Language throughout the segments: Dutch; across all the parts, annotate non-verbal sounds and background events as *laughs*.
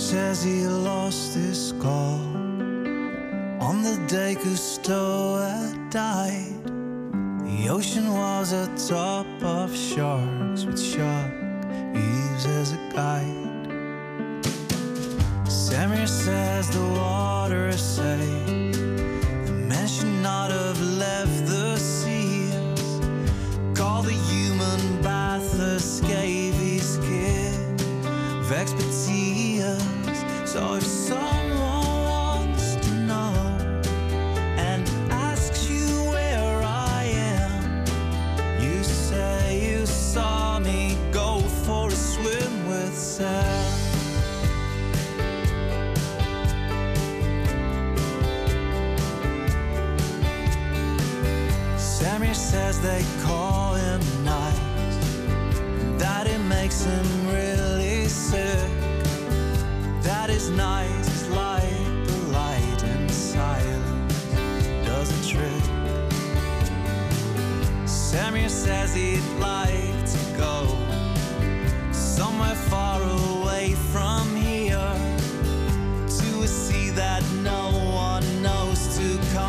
says he lost his call on the day Cousteau had died. The ocean was a top of sharks with shark eaves as a guide. Samir says the water is safe.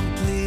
complete.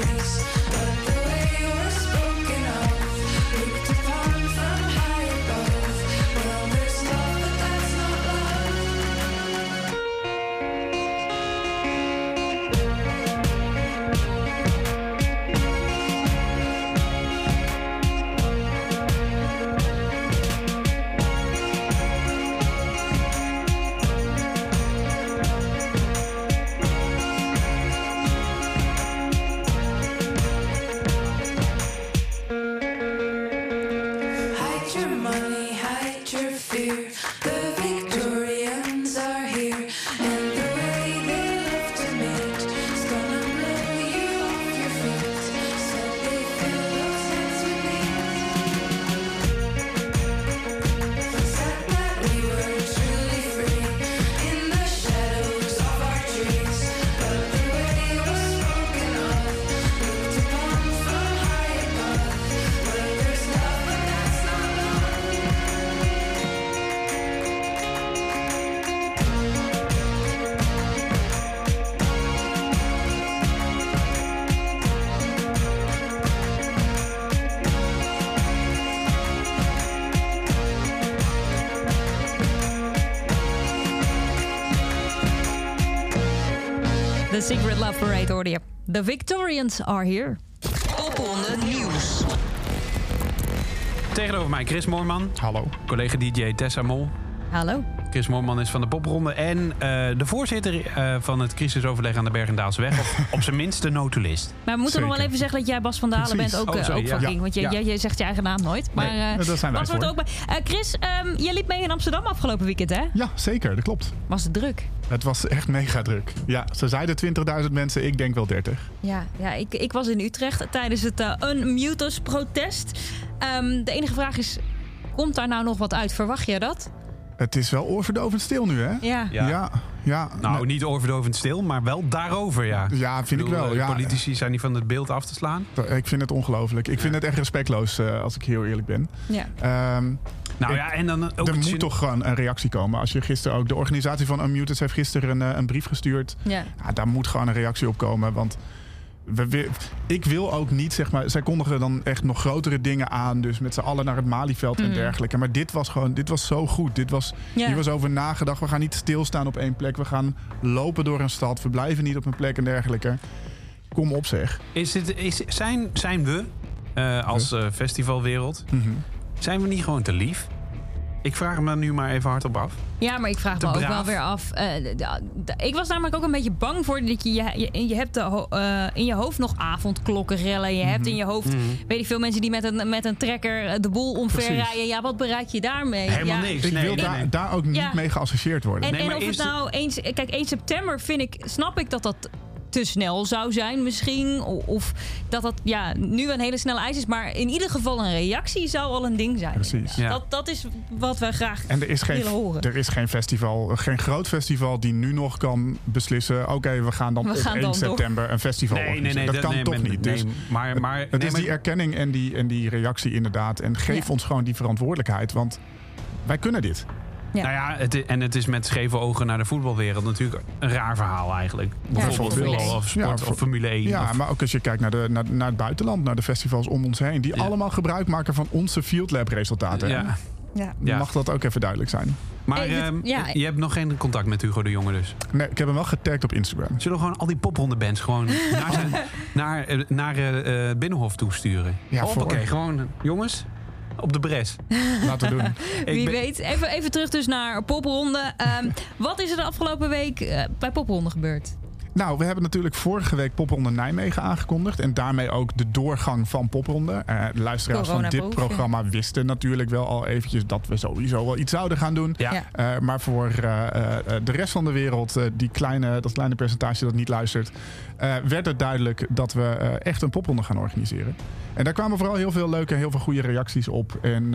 place, but. The Victorians are here. Popronde Nieuws. Tegenover mij Chris Moorman, Hallo. collega DJ Tessa Mol. Hallo. Chris Moorman is van de popronde en eh, de voorzitter eh, van het crisisoverleg aan de Bergendaalseweg. Of op zijn minst de notulist. Maar we moeten nog wel even zeggen dat jij Bas van Dalen Precies. bent ook, Oh, eh, sorry, ook ja. van King. Want je, Ja. je, je zegt je eigen naam nooit. Maar Nee, eh, daar zijn wij Bas wordt ook bij. Eh, Chris, ehm, je liep mee in Amsterdam afgelopen weekend, hè? Ja, zeker, dat klopt. Was het druk? Het was echt mega druk. Ja, ze zeiden 20.000 mensen, ik denk wel 30. Ja, ja ik, ik was in Utrecht tijdens het uh, Unmutus-protest. Ehm, de enige vraag is, komt daar nou nog wat uit? Verwacht je dat? Het is wel oorverdovend stil nu, hè? Ja. Ja. ja. ja. Nou, Nee, niet oorverdovend stil, maar wel daarover, ja. Ja, vind ik bedoel, wel. eh, Ja. Politici zijn niet van het beeld af te slaan. Ik vind het ongelooflijk. Ik vind het echt respectloos, eh, als ik heel eerlijk ben. ja. Ehm, Nou Ik- ja, en dan ook... er moet zin- toch gewoon een reactie komen. Als je gisteren ook... De organisatie van Unmuted heeft gisteren een, eh, een brief gestuurd. ja. Ja, daar moet gewoon een reactie op komen. Want we, ik wil ook niet, zeg maar... Zij kondigen dan echt nog grotere dingen aan. Dus met z'n allen naar het Malieveld en Mhm. dergelijke. Maar dit was gewoon... Dit was zo goed. Dit was. Hier was over nagedacht. We gaan niet stilstaan op één plek. We gaan lopen door een stad. We blijven niet op een plek en dergelijke. Kom op zeg. Is dit, is, zijn, zijn we, eh, als eh, festivalwereld, Mhm. zijn we niet gewoon te lief? Ik vraag me dan nu maar even hardop af. Ja, maar ik vraag Te me ook braaf. wel weer af. eh, ik was namelijk ook een beetje bang voor dat je, je, je, je hebt eh, in je hoofd nog avondklokken rellen. Je hebt in je hoofd, weet ik veel, mensen die met een, met een trekker eh, de boel omver Precies. rijden. Ja, wat bereik je daarmee? Helemaal ja. niks. Ik Nee, wil nee, daar, nee. daar ook niet Ja. mee geassocieerd worden. En, Nee, en maar of het- nou eens... Kijk, 1 september vind ik, snap ik dat dat te snel zou zijn misschien. Of dat dat ja, nu een hele snelle eis is. Maar in ieder geval een reactie zou al een ding zijn. Precies. Ja. Dat, dat is wat we graag En er is, willen geen, horen. er is geen festival, geen groot festival die nu nog kan beslissen... oké, we gaan dan We op gaan 1 dan door. september een festival Nee, nee, organiseren. nee. dat kan nee, toch niet. nee, Dus maar, maar, het nee, is maar- die erkenning en die, en die reactie inderdaad. En geef Ja. ons gewoon die verantwoordelijkheid. Want wij kunnen dit. Ja. Nou ja, het, en het is met scheve ogen naar de voetbalwereld natuurlijk een raar verhaal eigenlijk. Bijvoorbeeld voetbal of sport Ja, of Formule 1. Ja, of- maar ook als je kijkt naar, de, naar, naar het buitenland, naar de festivals om ons heen... die Ja. allemaal gebruik maken van onze Field Lab resultaten. ja. Ja. Ja. Mag dat ook even duidelijk zijn? Maar ehm, ja. je hebt nog geen contact met Hugo de Jonge dus. Nee, ik heb hem wel getagd op Instagram. Zullen we gewoon al die poprondebands gewoon *laughs* naar, zijn, naar, eh, naar eh, eh, Binnenhof toesturen? Ja, Hoppakee, voor. gewoon jongens, op de bres. *laughs* Laten we doen. Wie ben- weet. Even, even terug dus naar Popronde. Ehm, wat is er de afgelopen week eh, bij Popronde gebeurd? Nou, we hebben natuurlijk vorige week Popronde Nijmegen aangekondigd. En daarmee ook de doorgang van Popronde. Eh, de luisteraars van dit programma wisten natuurlijk wel al eventjes... dat we sowieso wel iets zouden gaan doen. Ja. Eh, maar voor eh, eh, de rest van de wereld, eh, die kleine, dat kleine percentage dat niet luistert... eh, werd het duidelijk dat we eh, echt een popronde gaan organiseren. En daar kwamen vooral heel veel leuke, heel veel goede reacties op. En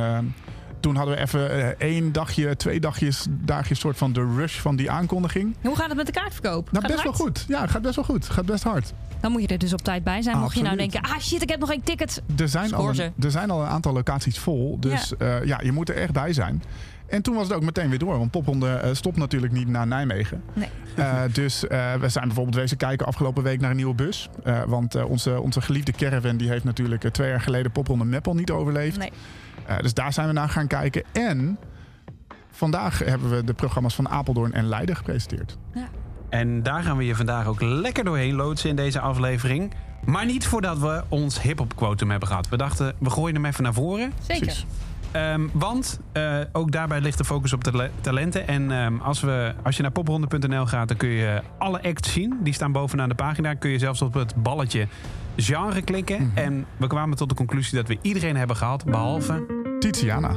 toen hadden we even eh, één dagje, twee dagjes, dagjes soort van de rush van die aankondiging. Hoe gaat het met de kaartverkoop? Nou, Gaat best wel goed. Ja, gaat best wel goed. Gaat best hard. Dan moet je er dus op tijd bij zijn. Mocht je nou denken, ah shit, ik heb nog geen ticket. Er zijn, al een, er zijn al een aantal locaties vol. Dus ja. ja, je moet er echt bij zijn. En toen was het ook meteen weer door. Want Popronde eh, stopt natuurlijk niet naar Nijmegen. Nee. Eh, dus eh, we zijn bijvoorbeeld wezen kijken afgelopen week naar een nieuwe bus. Eh, want eh, onze, onze geliefde caravan die heeft natuurlijk eh, twee jaar geleden Popronde Meppel niet overleefd. Nee. Eh, dus daar zijn we naar gaan kijken. En vandaag hebben we de programma's van Apeldoorn en Leiden gepresenteerd. En daar gaan we je vandaag ook lekker doorheen loodsen in deze aflevering. Maar niet voordat we ons hip-hop quotum hebben gehad. We dachten, we gooien hem even naar voren. Zeker. Ehm, want eh, ook daarbij ligt de focus op tale- talenten. En ehm, als, we, als je naar popronde.nl gaat, dan kun je alle acts zien. Die staan bovenaan de pagina. Kun je zelfs op het balletje genre klikken. En we kwamen tot de conclusie dat we iedereen hebben gehad, behalve Tiziana.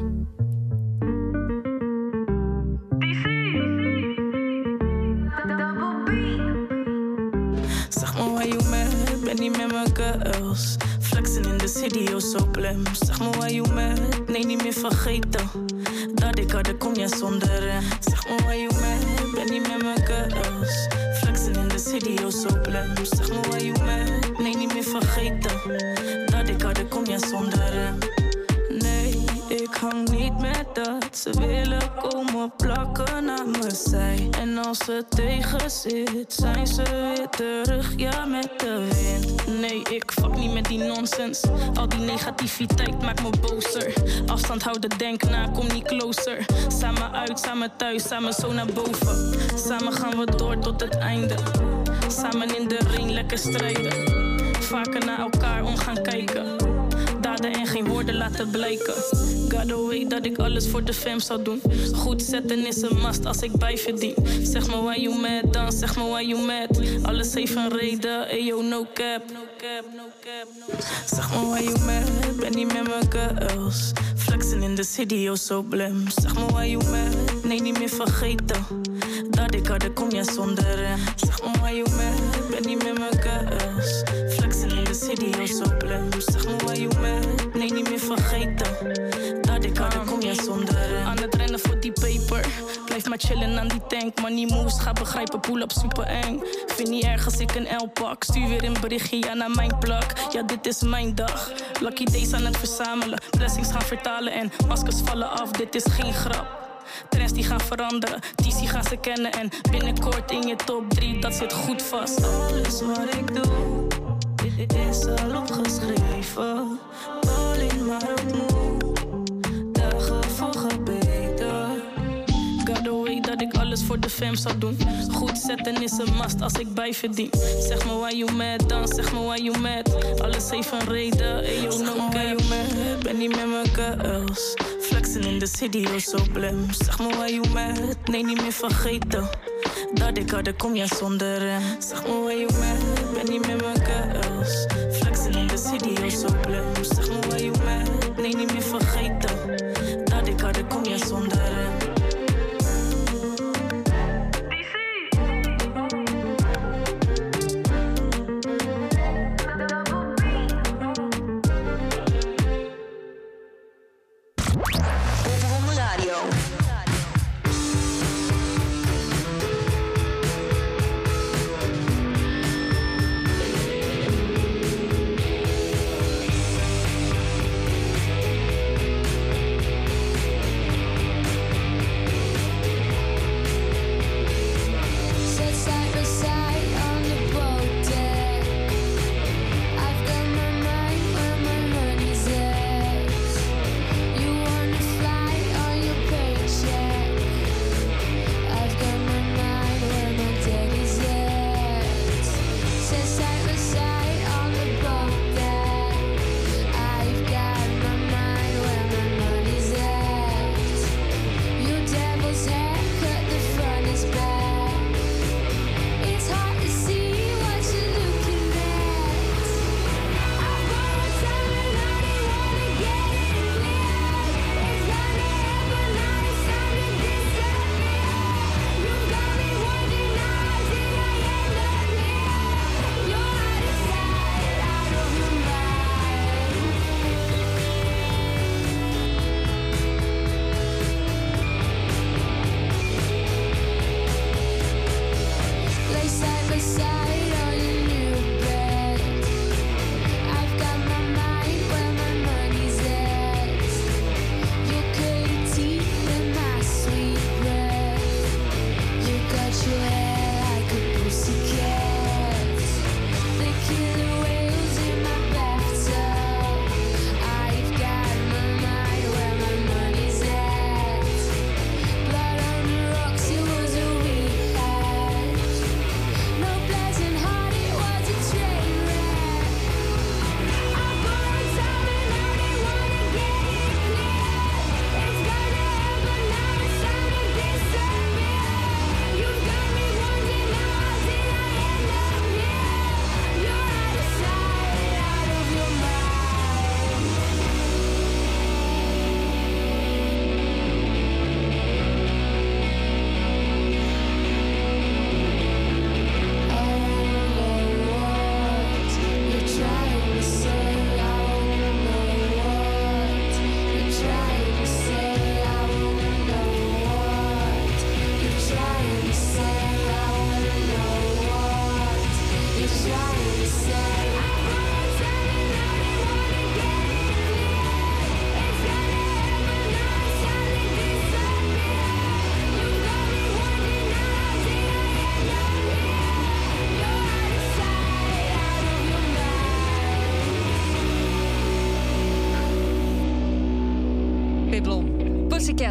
Zeg me waar je met, ben niet met mijn girls. Flexen in de city, oh zo blem. Zeg me waar je met, nee niet meer vergeten. Dat ik had, kom jij zonder. Zeg me waar je met, ben niet met mijn girls. Flexen in de city, oh zo blem. Zeg me waar je met, nee niet meer vergeten. Dat ik had, kom jij zonder. Hang niet met dat. Ze willen komen plakken aan mijn zij. En als het tegen zit, zijn ze weer terug, ja, met de wind. Nee, ik fuck niet met die nonsens. Al die negativiteit maakt me bozer. Afstand houden, denk na, kom niet closer. Samen uit, samen thuis, samen zo naar boven. Samen gaan we door tot het einde. Samen in de ring, lekker strijden. Vaker naar elkaar om gaan kijken daden en geen woorden laten blijken. God away dat ik alles voor de fam zou doen. Goed zetten is een must als ik bijverdien. Zeg me why you mad, dan zeg me why you mad. Alles heeft een reden, ayo no cap. Zeg me why you mad, ben niet met mijn girls. Flexen in de city, oh zo blem. Zeg me why you mad, nee niet meer vergeten. Dat ik had, kom jij zonder rem. Zeg me why you mad, ben niet met mijn girls. Oh zo blem. Zeg me why you mad, nee niet meer vergeten. Dat ik had, kom jij zonder rem. Aan het rennen voor die paper. Blijf maar chillen aan die tank. Money moves, ga begrijpen, pull up super eng. Vind niet erg als ik een L pak. Stuur weer een berichtje, ja, naar mijn plak. Ja, dit is mijn dag. Lucky days aan het verzamelen. Blessings gaan vertalen en maskers vallen af. Dit is geen grap. Trends die gaan veranderen, TC gaan ze kennen en binnenkort in je top 3, dat zit goed vast. Alles wat ik doe, dit is al opgeschreven. Alleen maar het moet, dagen voor beter. God away dat ik alles voor de fam zou doen. Goed zetten is een must als ik bijverdien. Zeg me why you mad, dan zeg me why you mad. Alles heeft een reden, ayo no cap. you mad, ben niet met mijn girls. Flexen in de city, oh zo blem. Zeg me why you mad, nee niet meer vergeten. Dat ik had, kom jij zonder rem. Zeg me you mad, ben niet met mijn girls. Flexen in de oh zo blem. Zeg me why you mad, nee niet meer vergeten. Dat ik had, kom jij zonder rem.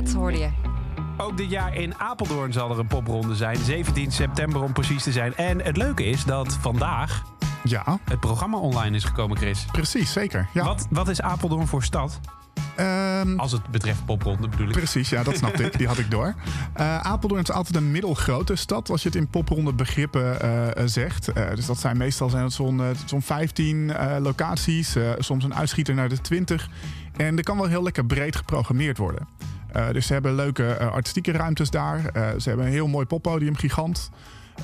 Hoorde je. Ook dit jaar in Apeldoorn zal er een popronde zijn. 17 september om precies te zijn. En het leuke is dat vandaag Ja, het programma online is gekomen, Chris. precies, zeker. Ja. Wat, wat is Apeldoorn voor stad? Ehm, Als het betreft popronde bedoel ik. Precies, ja, dat snapte ik. Die had ik door. Eh, Apeldoorn is altijd een middelgrote stad, als je het in popronde begrippen eh, zegt. Eh, dus dat zijn meestal zijn het zo'n zo'n 15 eh, locaties, eh, soms een uitschieter naar de 20. En er kan wel heel lekker breed geprogrammeerd worden. Eh, dus ze hebben leuke eh, artistieke ruimtes daar. Eh, ze hebben een heel mooi poppodium, gigant.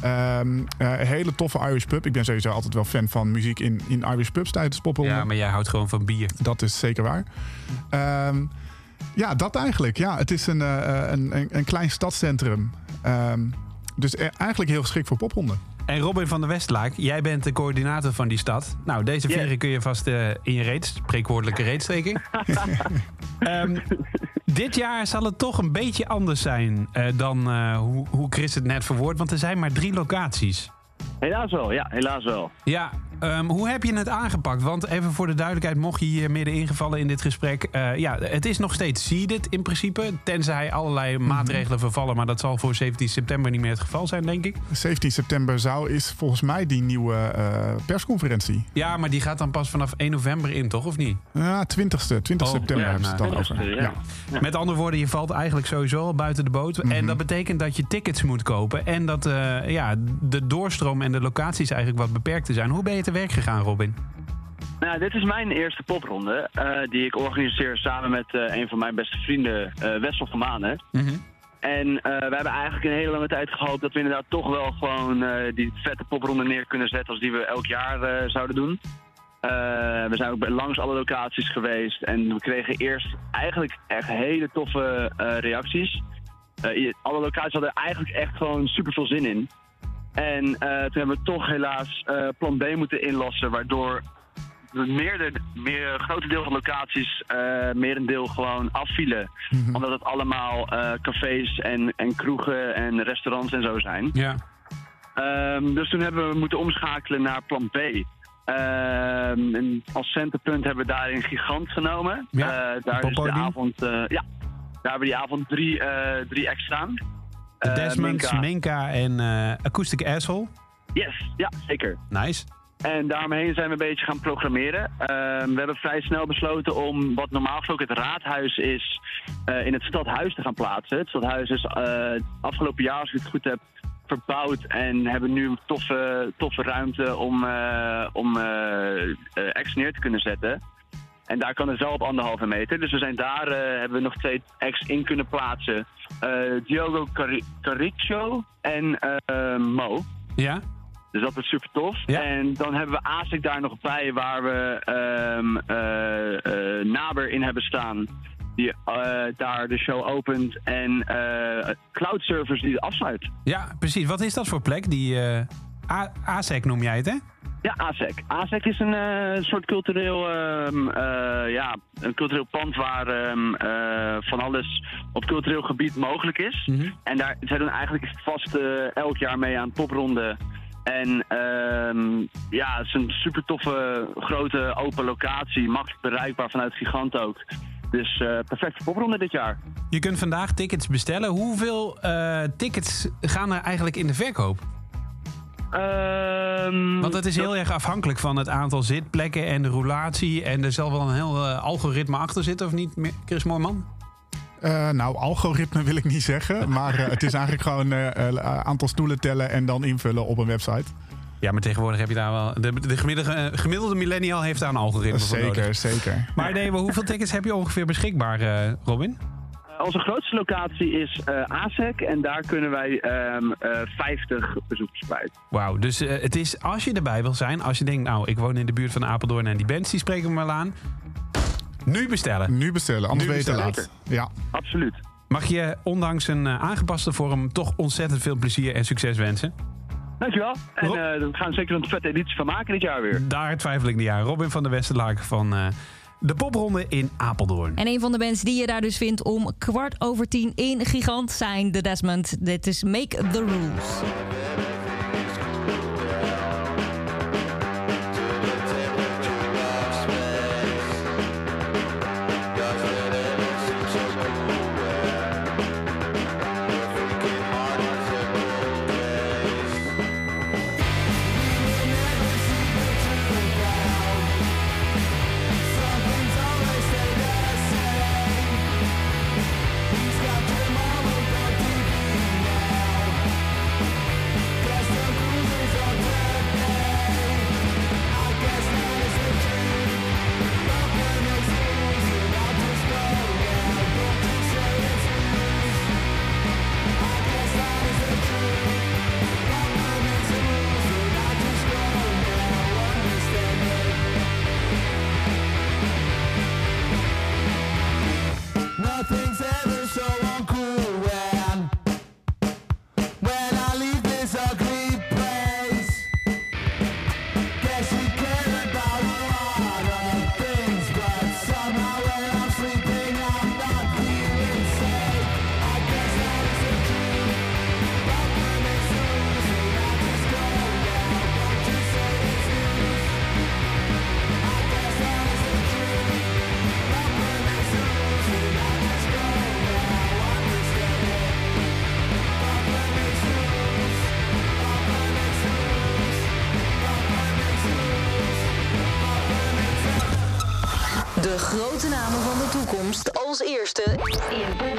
Ehm, eh, een hele toffe Irish pub. Ik ben sowieso altijd wel fan van muziek in, in Irish pubs tijdens popronde. Ja, maar jij houdt gewoon van bier. Dat is zeker waar. Ehm, ja, dat eigenlijk. Ja, het is een, eh, een, een, een klein stadscentrum. Ehm, dus e- eigenlijk heel geschikt voor pophonden. En Robin van der Westlaak, jij bent de coördinator van die stad. Nou, deze veren kun je vast eh, in je reet, spreekwoordelijke reet steken. *laughs* Dit jaar zal het toch een beetje anders zijn eh, dan eh, hoe, hoe Chris het net verwoordt. Want er zijn maar drie locaties. Helaas wel, ja, helaas wel. Ja, ehm, hoe heb je het aangepakt? Want even voor de duidelijkheid, mocht je hier midden ingevallen in dit gesprek. eh, ja, het is nog steeds seeded in principe. Tenzij allerlei maatregelen vervallen. Maar dat zal voor 17 september niet meer het geval zijn, denk ik. 17 september zou is volgens mij die nieuwe eh, persconferentie. Ja, maar die gaat dan pas vanaf 1 november in, toch? Of niet? Ja, 20ste. 20 Oh, september ja, hebben ze het dan over. 20ste, Ja. ja. Met andere woorden, je valt eigenlijk sowieso al buiten de boot. En dat betekent dat je tickets moet kopen. En dat eh, ja, de doorstroom en de locaties eigenlijk wat beperkt zijn. Hoe ben je te werk gegaan, Robin? Nou, dit is mijn eerste popronde, eh, die ik organiseer samen met eh, een van mijn beste vrienden, eh Wessel van Manen. En eh, we hebben eigenlijk een hele lange tijd gehoopt dat we inderdaad toch wel gewoon die vette popronde neer kunnen zetten als die we elk jaar zouden doen. We zijn ook langs alle locaties geweest en we kregen eerst eigenlijk echt hele toffe reacties. Alle locaties hadden eigenlijk echt gewoon super veel zin in. En eh, toen hebben we toch helaas eh, plan B moeten inlossen, waardoor de meerde, meer, een grote deel van de locaties eh meer een deel gewoon afvielen. Omdat het allemaal eh, cafés en, en kroegen en restaurants en zo zijn. Ja. Ehm, dus toen hebben we moeten omschakelen naar plan B. Ehm, en als centerpunt hebben we daarin Gigant genomen. Ja, Eh, een daar is de avond, eh, ja, daar hebben we die avond drie, eh drie acts staan. De Eh, Desmonds, Minka. Minka en eh, Acoustic Asshole. Yes, ja, zeker. Nice. En daaromheen zijn we een beetje gaan programmeren. Ehm, we hebben vrij snel besloten om wat normaal gesproken het raadhuis is, eh, in het stadhuis te gaan plaatsen. Het stadhuis is eh, afgelopen jaar, als ik het goed heb, verbouwd en hebben nu een toffe, toffe ruimte om, eh om eh, eh, neer te kunnen zetten. En daar kan het wel op anderhalve meter. Dus we zijn daar, eh, hebben we nog twee acts in kunnen plaatsen. Eh, Diogo Cariccio en eh, Mo. Ja? Dus dat is super tof. Ja. En dan hebben we ASIC daar nog bij, waar we ehm eh, eh, Naber in hebben staan. Die daar de show opent. En cloud servers die afsluit. Ja, precies. Wat is dat voor plek? Die A- ASEC noem jij het, hè? Ja, ASEC. ASEC is een eh, soort cultureel, ehm, eh, ja, een cultureel pand waar ehm, eh, van alles op cultureel gebied mogelijk is. En daar, zij doen eigenlijk vast elk jaar mee aan popronde. En ehm, ja, het is een super toffe, grote, open locatie. Makkelijk bereikbaar vanuit Gigant ook. Dus eh perfecte popronde dit jaar. Je kunt vandaag tickets bestellen. Hoeveel tickets gaan er eigenlijk in de verkoop? Ehm, Want het is heel erg afhankelijk van het aantal zitplekken en de roulatie. En er zal wel een heel eh, algoritme achter zitten, of niet, Chris Moorman? Eh, nou, algoritme wil ik niet zeggen. Maar eh, het is eigenlijk gewoon eh, eh, aantal stoelen tellen en dan invullen op een website. Ja, maar tegenwoordig heb je daar wel... De, de gemiddelde, gemiddelde millennial heeft daar een algoritme voor Zeker, nodig. zeker. Maar nee, maar hoeveel tickets heb je ongeveer beschikbaar, eh, Robin? Eh, Onze grootste locatie is eh ASEC en daar kunnen wij ehm, eh 50 bezoekers kwijt. Wauw, dus eh, het is als je erbij wil zijn, als je denkt, nou, ik woon in de buurt van Apeldoorn en die bands, die spreken me wel aan. Nu bestellen. Nu bestellen, anders ben je te laat. Ja. Absoluut. Mag je ondanks een eh, aangepaste vorm toch ontzettend veel plezier en succes wensen? Dankjewel. En eh, we gaan zeker een vette editie van maken dit jaar weer. Daar twijfel ik niet aan. Robin van der Westerlaak van eh, de popronde in Apeldoorn. En een van de bands die je daar dus vindt om kwart over tien in Gigant zijn de Desmond. Dit is Make the Rules. Grote namen van de toekomst. Als eerste. In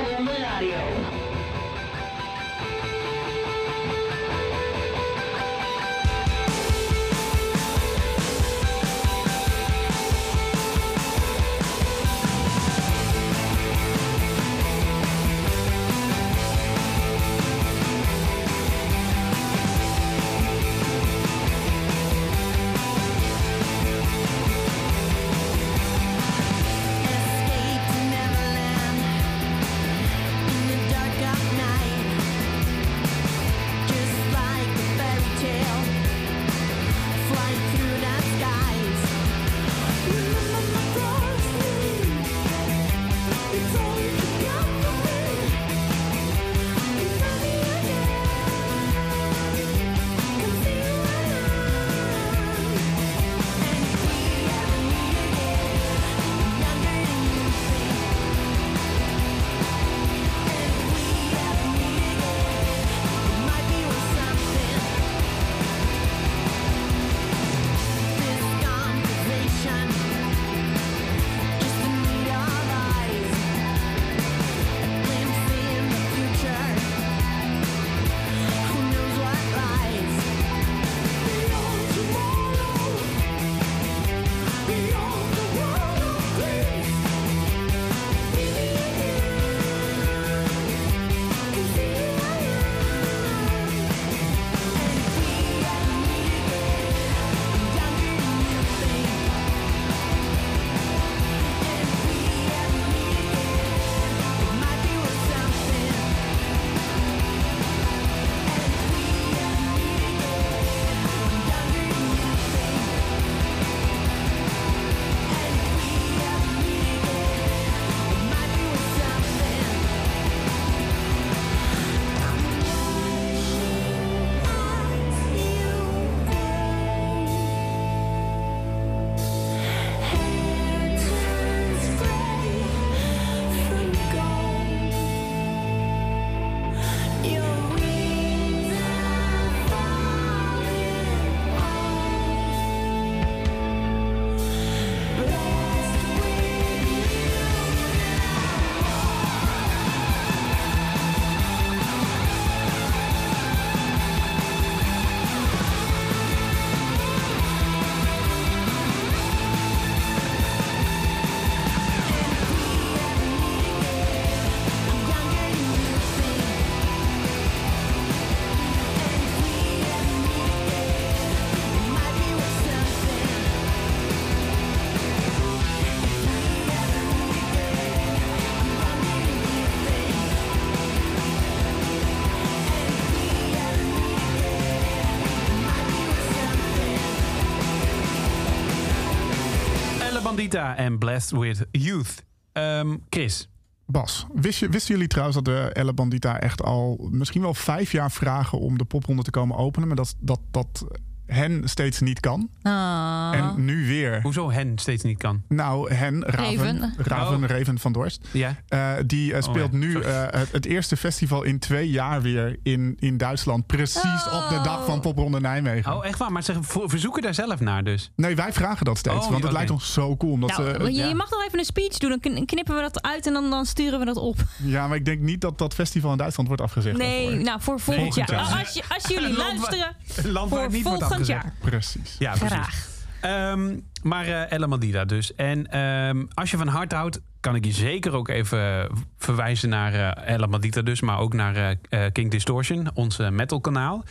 Bandita en Blessed with Youth. Ehm, Chris. Bas, wist je, wisten jullie trouwens dat de Elle Bandita echt al misschien wel vijf jaar vragen om de popronde te komen openen, maar dat, dat, dat hen steeds niet kan? Ah. En nu weer. Hoezo hen steeds niet kan? Nou, hen, Raven, Reven. Raven, Oh. Van Dorst. Ja. Eh, die eh, speelt ja, nu eh, het, het eerste festival in twee jaar weer in, in Duitsland. Precies op de dag van Popronde Nijmegen. Oh, echt waar? Maar ze verzoeken daar zelf naar dus. Nee, wij vragen dat steeds. Oh, want het lijkt ons zo cool. Omdat, Nou, ze- je, ja. mag nog even een speech doen, dan kn- knippen we dat uit en dan, dan sturen we dat op. ja, maar ik denk niet dat dat festival in Duitsland wordt afgezegd. Nee, daarvoor. nou voor volgend jaar. Als, als jullie luisteren, land waar voor niet wordt volgend jaar. Precies. Ja, precies. Graag. Ehm, maar eh Elle Mandida dus. En ehm, als je van hart houdt, kan ik je zeker ook even verwijzen naar eh Elle Mandita dus. Maar ook naar eh, eh, King Distortion, ons eh, metalkanaal.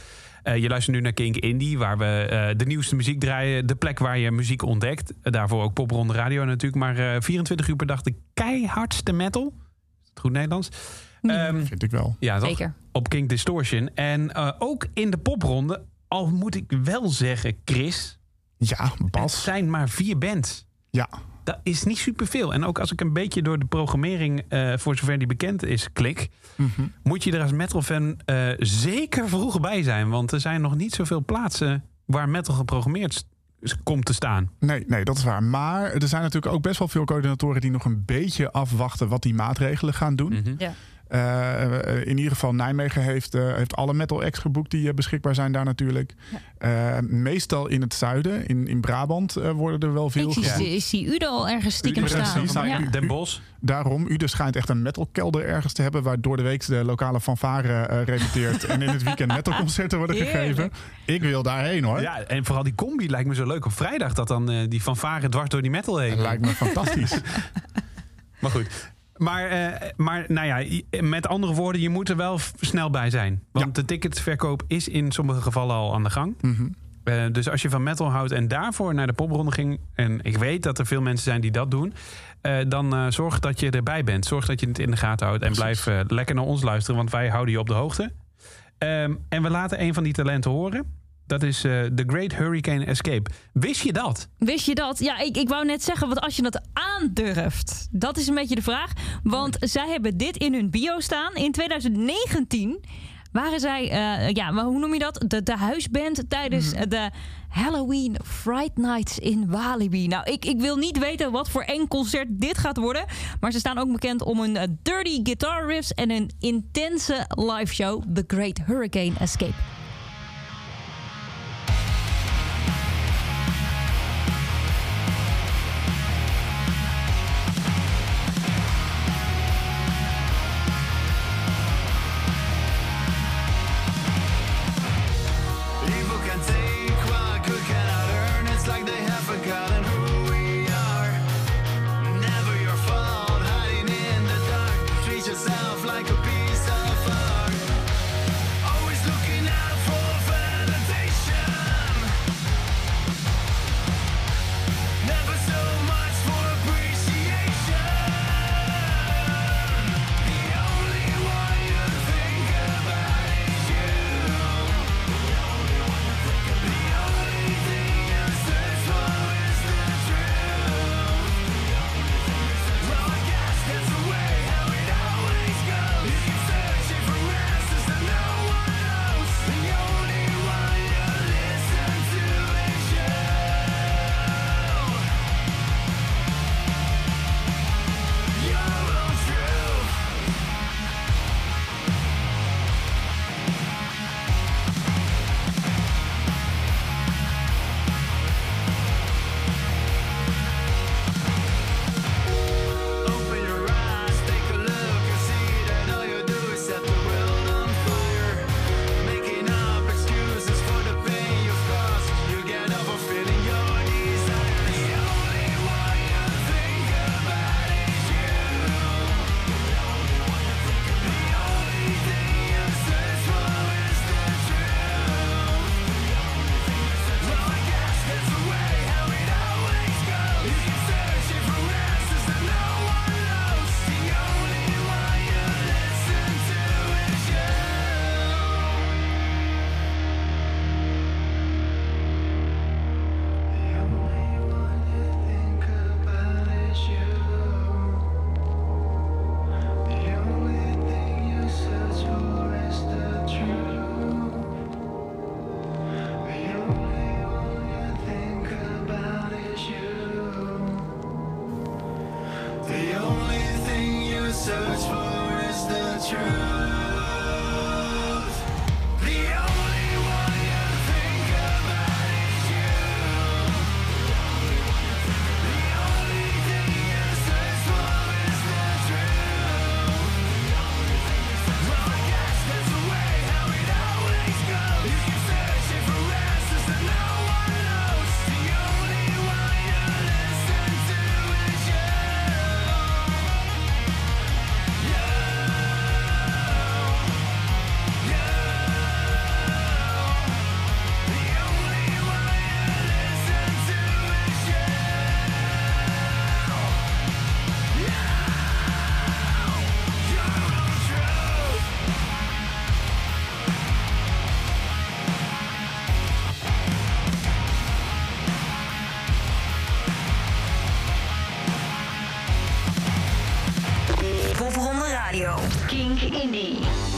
Eh, je luistert nu naar Kink Indie, waar we eh, de nieuwste muziek draaien. De plek waar je muziek ontdekt. Eh, daarvoor ook Popronde Radio natuurlijk. Maar eh, 24 uur per dag de keihardste metal. Is het goed Nederlands? Ehm, Vind ik wel. ja, toch? Zeker. Op King Distortion. En eh, ook in de popronde, al moet ik wel zeggen, Chris... Ja, Het Bas. zijn maar vier bands. Ja. Dat is niet superveel. En ook als ik een beetje door de programmering, eh, voor zover die bekend is, klik... Mhm. moet je er als metalfan eh zeker vroeg bij zijn. Want er zijn nog niet zoveel plaatsen waar metal geprogrammeerd komt te staan. Nee, nee, dat is waar. Maar er zijn natuurlijk ook best wel veel coördinatoren die nog een beetje afwachten wat die maatregelen gaan doen. Mhm. Ja. Eh, in ieder geval Nijmegen heeft, eh, heeft alle metal acts geboekt die eh, beschikbaar zijn daar natuurlijk. Eh, meestal in het zuiden, in, in Brabant eh, worden er wel veel Ik zie, geboekt. ik zie Udo al ergens stiekem Udo, staan. precies. Ja. Den Bosch. Daarom, Ude schijnt echt een metalkelder ergens te hebben... waar door de week de lokale fanfare eh repeteert... en in het weekend metalconcerten worden Heerlijk. gegeven. Ik wil daarheen hoor. Ja, en vooral die combi lijkt me zo leuk op vrijdag. Dat dan eh, die fanfare dwars door die metal heen. Dat lijkt me *laughs* fantastisch. Maar goed. Maar, eh, maar nou ja, met andere woorden, je moet er wel snel bij zijn. Want de ticketverkoop is in sommige gevallen al aan de gang. Mhm. Eh, dus als je van metal houdt en daarvoor naar de popronde ging... en ik weet dat er veel mensen zijn die dat doen... eh, dan zorg dat je erbij bent. Zorg dat je het in de gaten houdt. En blijf lekker naar ons luisteren, want wij houden je op de hoogte. Ehm, en we laten een van die talenten horen. Dat is eh The Great Hurricane Escape. Wist je dat? Wist je dat? Ja, ik, ik wou net zeggen, want als je het aandurft, dat is een beetje de vraag. Want zij hebben dit in hun bio staan. In 2019 waren zij, eh, ja, maar hoe noem je dat? De, de huisband tijdens eh, de Halloween Fright Nights in Walibi. Nou, ik, ik wil niet weten wat voor eng concert dit gaat worden. Maar ze staan ook bekend om hun eh, dirty guitar riffs en een intense live show, The Great Hurricane Escape. Radio. King Indie.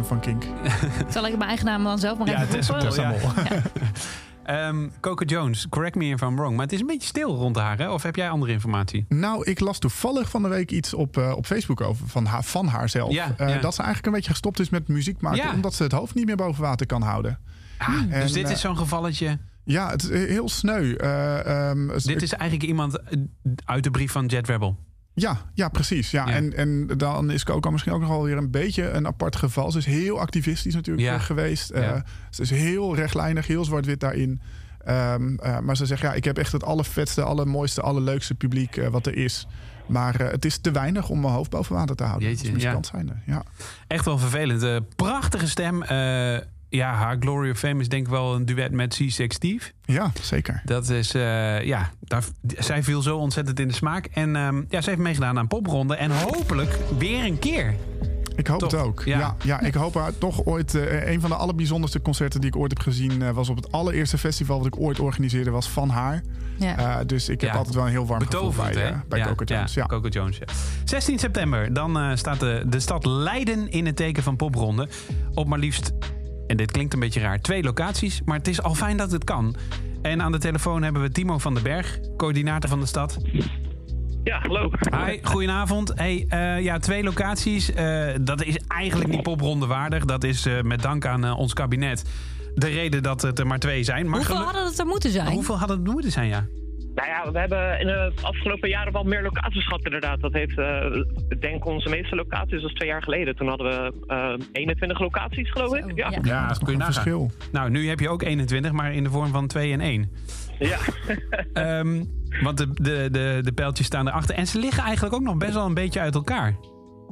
Van Kink. *laughs* Zal ik mijn eigen naam dan zelf maar ja, even Tessa, roepen? Tessa. Mol. Ehm, Coco Jones, correct me if I'm wrong. Maar het is een beetje stil rond haar, hè? Of heb jij andere informatie? Nou, ik las toevallig van de week iets op, eh, op Facebook over van haar, van haar zelf. Ja, Eh, ja. Dat ze eigenlijk een beetje gestopt is met muziek maken. Ja. Omdat ze het hoofd niet meer boven water kan houden. Ah, En, dus dit eh, is zo'n gevalletje. Ja, het is heel sneu. Eh, ehm, Dit is eigenlijk iemand eh, uit de brief van Jet Rebel. Ja, ja, precies. Ja. Ja. En, en dan is Coco misschien ook nog wel weer een beetje een apart geval. Ze is heel activistisch natuurlijk Ja. geweest. Eh. Ze is heel rechtlijnig, heel zwart-wit daarin. Ehm, eh, maar ze zegt, ja, ik heb echt het allervetste, allermooiste, allerleukste publiek eh, wat er is. Maar het is te weinig om mijn hoofd boven water te houden. Jeetje, als muzikant ja. Echt wel vervelend. Prachtige stem. Ja, haar Glory of Fame is denk ik wel een duet met C6 Steve. ja, zeker. Dat is, eh, ja, daar, zij viel zo ontzettend in de smaak. En ehm, ja, ze heeft meegedaan aan popronde. En hopelijk weer een keer. Ik hoop Toch? het ook. Ja. Ja. Ja, ik hoop haar toch ooit. eh, een van de allerbijzonderste concerten die ik ooit heb gezien. eh, was op het allereerste festival wat ik ooit organiseerde. was van haar. Ja. Eh, dus ik heb Ja. altijd wel een heel warm Betoverend, gevoel bij, hè? bij ja, Coco Jones. Ja. Coco Jones, ja. 16 september, dan eh, staat de, de stad Leiden in het teken van popronde. Op maar liefst, en dit klinkt een beetje raar, twee locaties. Maar het is al fijn dat het kan. En aan de telefoon hebben we Timo van den Berg, coördinator van de stad. Ja, hallo. Hi, goedenavond. Hey, eh, ja, twee locaties. Eh, dat is eigenlijk niet popronde waardig. Dat is eh, met dank aan ons kabinet de reden dat het er maar twee zijn. Maar Hoeveel hadden het er moeten zijn? Hoeveel hadden het moeten zijn, ja? Nou ja, we hebben in de afgelopen jaren wel meer locaties gehad inderdaad. Dat heeft, eh, ik denk onze meeste locaties was twee jaar geleden. Toen hadden we eh 21 locaties, geloof ik. Zo, Ja. ja. Ja, dat kun je Een nagaan. verschil. Nou, nu heb je ook 21, maar in de vorm van 2 en 1. ja. *laughs* Ehm, want de, de, de, de pijltjes staan erachter. En ze liggen eigenlijk ook nog best wel een beetje uit elkaar.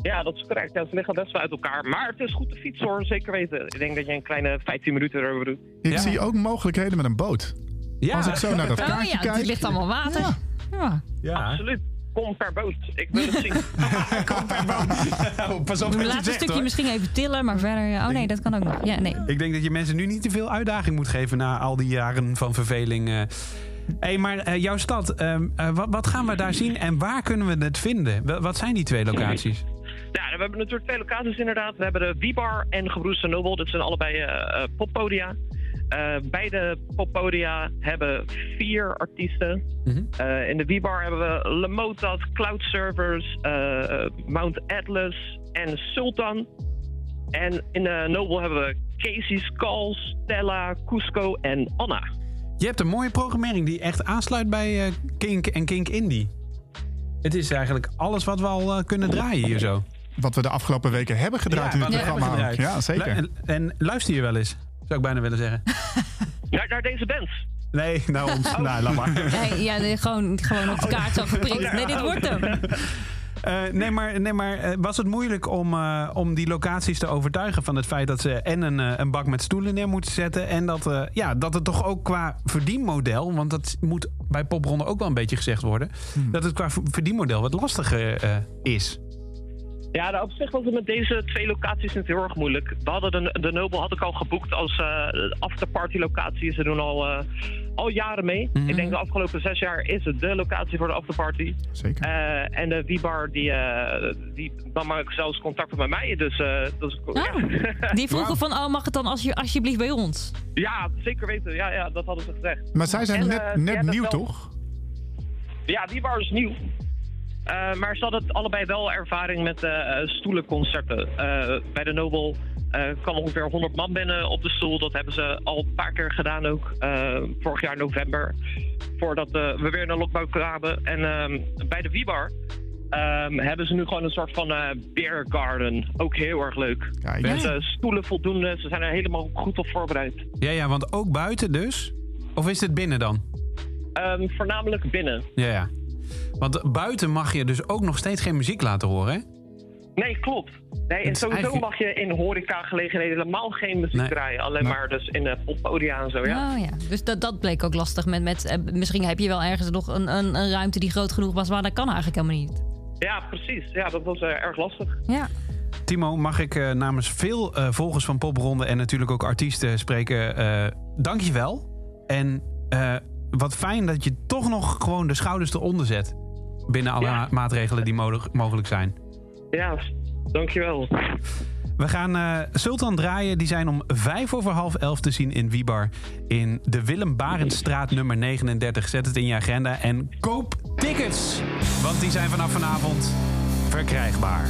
ja, dat is correct. Ja, ze liggen best wel uit elkaar. Maar het is goed te fietsen hoor, zeker weten. Ik denk dat je een kleine 15 minuten erover doet. Ik Ja. zie ook mogelijkheden met een boot. Ja, Als ik zo naar dat Oh kaartje ja, kijk. het ligt allemaal water. Ja. ja. Absoluut. Kom per boot. Ik wil het zien. *laughs* *laughs* Oh, pas op We wat je laten een zegt, stukje hoor. misschien even tillen, maar verder... ja. Oh nee, dat kan ook nog. Ja, nee. Ik denk dat je mensen nu niet te veel uitdaging moet geven... na al die jaren van verveling. eh. hey, maar eh, jouw stad, ehm, eh, wat, wat gaan we daar zien en waar kunnen we het vinden? Wa- Wat zijn die twee locaties? Ja, we hebben natuurlijk twee locaties inderdaad. We hebben de Wiebar en Gebroedste Nobel. Dit zijn allebei eh, eh, poppodia. Eh, beide poppodia hebben vier artiesten. Mhm. Eh, in de Wiebar hebben we Lemotat, Cloud Servers, eh, Mount Atlas en Sultan. En in de Nobel hebben we Casey Skull, Stella, Cusco en Anna. Je hebt een mooie programmering die echt aansluit bij eh, Kink en Kink Indie. Het is eigenlijk alles wat we al eh, kunnen draaien hier zo. Wat we de afgelopen weken hebben gedraaid in het programma. Ja, zeker. Lu- En, en luister je wel eens, zou ik bijna willen zeggen. *laughs* Naar, naar deze band. Nee, nou ons. Nou, laat maar. *laughs* Nee, ja, nee, gewoon, gewoon op de kaart zo geprikt. Nee, dit wordt hem. *laughs* Eh, nee, maar, nee, maar eh, was het moeilijk om, eh, om die locaties te overtuigen van het feit dat ze en een, eh, een bak met stoelen neer moeten zetten. En dat, eh, ja, dat het toch ook qua verdienmodel, want dat moet bij popronde ook wel een beetje gezegd worden, dat het qua verdienmodel wat lastiger eh, is. Ja, nou, op zich was het met deze twee locaties niet heel erg moeilijk. We hadden de, de Nobel had ik al geboekt als eh afterparty locatie. Ze doen al, eh, al jaren mee. Mhm. Ik denk de afgelopen zes jaar is het de locatie voor de afterparty. Zeker. Eh, en de Wiebar die, eh, die nam ook zelfs contact met mij. Dus, eh, dat is, Oh. ja. Die vroegen van, oh, mag het dan als je, alsjeblieft bij ons? ja, zeker weten. Ja, ja, dat hadden ze gezegd. Maar zij zijn En, net, net nieuw, toch? Ja, Wiebar is nieuw. Eh, maar ze hadden allebei wel ervaring met eh, eh, stoelenconcerten. Bij de Nobel kwam ongeveer 100 man binnen op de stoel. Dat hebben ze al een paar keer gedaan ook. vorig jaar november. Voordat we weer een lockdown kwamen. En ehm, bij de Wiebar ehm, hebben ze nu gewoon een soort van eh beer garden. Ook heel erg leuk. Kijk. Met stoelen voldoende. Ze zijn er helemaal goed op voorbereid. Ja, ja, want ook buiten dus? Of is het binnen dan? Ehm, voornamelijk binnen. Ja, ja. Want buiten mag je dus ook nog steeds geen muziek laten horen, hè? Nee, klopt. Nee, en sowieso eigenlijk- mag je in horecagelegenheden helemaal geen muziek Nee. draaien. Alleen maar dus in de poppodia en zo, ja. Oh ja, dus dat, dat bleek ook lastig. Met, met, eh, misschien heb je wel ergens nog een, een, een ruimte die groot genoeg was, maar dat kan eigenlijk helemaal niet. Ja, precies. Ja, dat was eh, erg lastig. Ja. Timo, mag ik eh, namens veel volgers van Popronde en natuurlijk ook artiesten spreken. eh Dank je wel. En eh, wat fijn dat je toch nog gewoon de schouders eronder zet. Binnen alle maatregelen die mogelijk zijn. Ja, dankjewel. We gaan eh, Sultan draaien. Die zijn om vijf over half elf te zien in Wiebar In de Willem Barendstraat nummer 39. Zet het in je agenda en koop tickets. Want die zijn vanaf vanavond verkrijgbaar.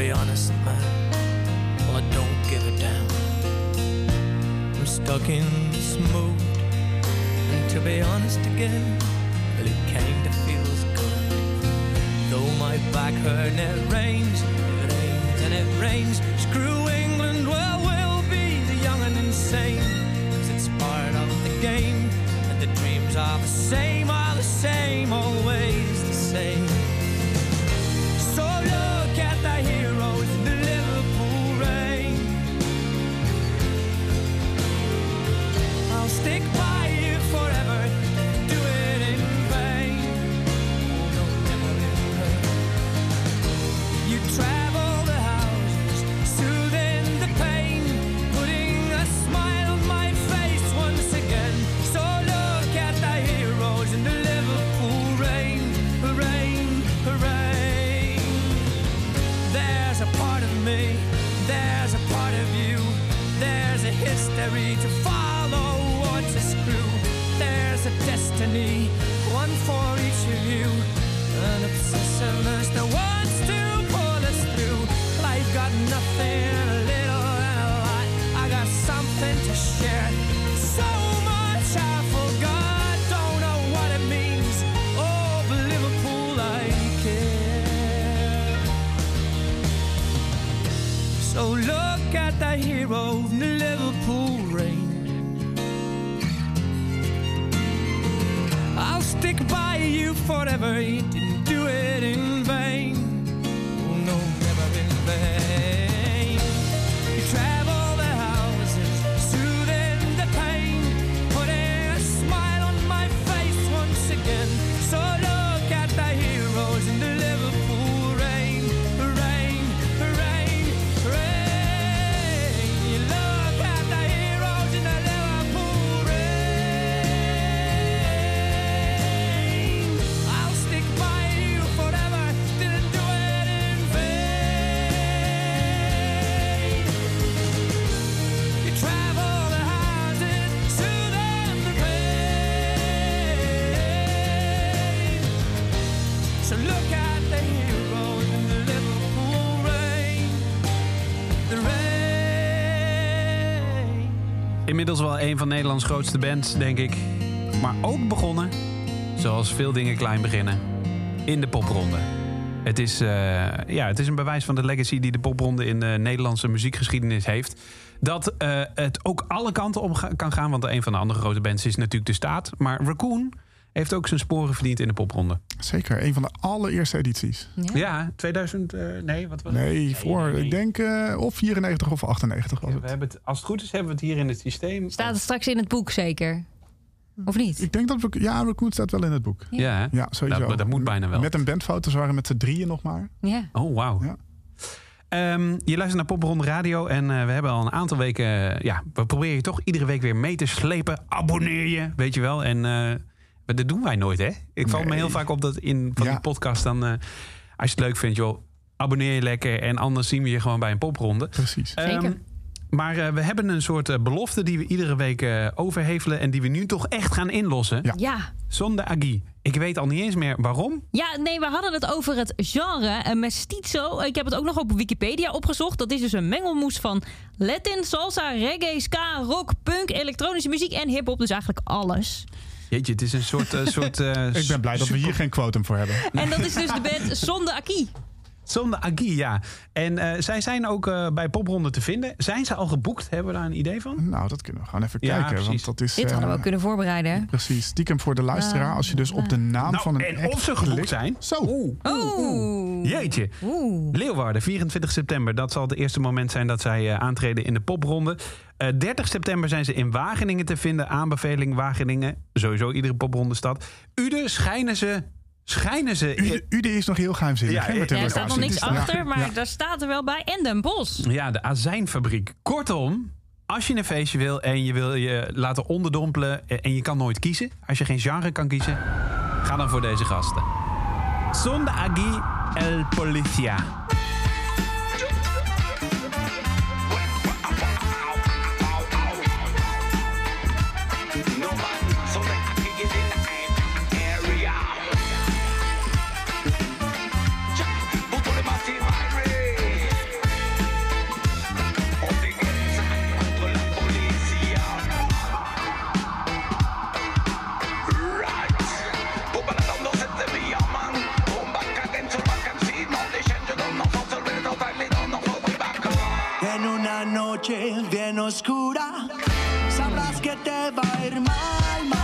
Be honest, man, well, I don't give a damn. I'm stuck in this mood, and to be honest again, well, it kinda feels good. Though my back hurt and it rains, it rains and it rains. Screw England, well, we'll be the young and insane. Cause it's part of the game, and the dreams are the same, Look at the hero in the Liverpool rain. I'll stick by you forever. You didn't do it in vain. Inmiddels wel een van Nederlands grootste bands, denk ik. Maar ook begonnen, zoals veel dingen klein beginnen, in de popronde. Het is, eh, ja, het is een bewijs van de legacy die de popronde in de Nederlandse muziekgeschiedenis heeft. Dat eh, het ook alle kanten op kan gaan. Want een van de andere grote bands is natuurlijk de staat. Maar Raccoon heeft ook zijn sporen verdiend in de popronde. Zeker, een van de allereerste edities. Ja, 2000, eh, nee, wat was het? Nee, voor, ik denk eh, of 94 of 98 was We het. hebben het, als het goed is, hebben we het hier in het systeem. Staat het straks in het boek zeker? Of niet? Ik denk dat we, ja, Raccoon staat wel in het boek. Ja? Ja, sowieso. Dat, dat moet bijna wel. Met een bandfoto, ze waren met z'n drieën nog maar. Ja. Oh, wauw. Ja. Ehm, je luistert naar Popronde Radio en eh, we hebben al een aantal weken... ja, we proberen je toch iedere week weer mee te slepen. Abonneer je, weet je wel. En eh, maar dat doen wij nooit, hè? Ik val me heel vaak op dat in van Ja. die podcast dan... eh, als je het leuk vindt, joh, abonneer je lekker. En anders zien we je gewoon bij een popronde. Precies. Ehm, Zeker. maar eh, we hebben een soort eh, belofte die we iedere week eh, overhevelen... en die we nu toch echt gaan inlossen. Ja. Ja. Zonder Agi. Ik weet al niet eens meer waarom. Ja, nee, we hadden het over het genre een mestizo. Ik heb het ook nog op Wikipedia opgezocht. Dat is dus een mengelmoes van Latin, salsa, reggae, ska, rock, punk, elektronische muziek en hip-hop. Dus eigenlijk alles. Jeetje, het is een soort... eh, soort eh, *laughs* Ik ben blij dat we hier geen quotum voor hebben. En dat is dus de band Zonde Aki. Zonder Agi, ja. En eh, zij zijn ook eh, bij Popronde te vinden. Zijn ze al geboekt? Hebben we daar een idee van? Nou, dat kunnen we gewoon even Ja, kijken. precies. Want dat is, Dit hadden we eh, ook kunnen voorbereiden. hè? Precies, stiekem voor de luisteraar. Als je dus op de naam Nou, van een en of ze geboekt klikt- zijn. Zo. Oeh. Jeetje. Oeh. Leeuwarden, 24 september. Dat zal het eerste moment zijn dat zij eh, aantreden in de popronde. Eh 30 september zijn ze in Wageningen te vinden. Aanbeveling Wageningen. Sowieso iedere popronde stad. Ude schijnen ze... Schijnen ze... Ude, Ude is nog heel geheimzinnig. Ja, er staat nog niks achter, ja, maar ja. daar staat er wel bij. En Den Bosch. Ja, de azijnfabriek. Kortom, als je een feestje wil en je wil je laten onderdompelen en je kan nooit kiezen, als je geen genre kan kiezen, ga dan voor deze gasten. Sonde Agi El Policia. noche bien oscura, sabrás que te va a ir mal.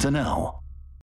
Podcast van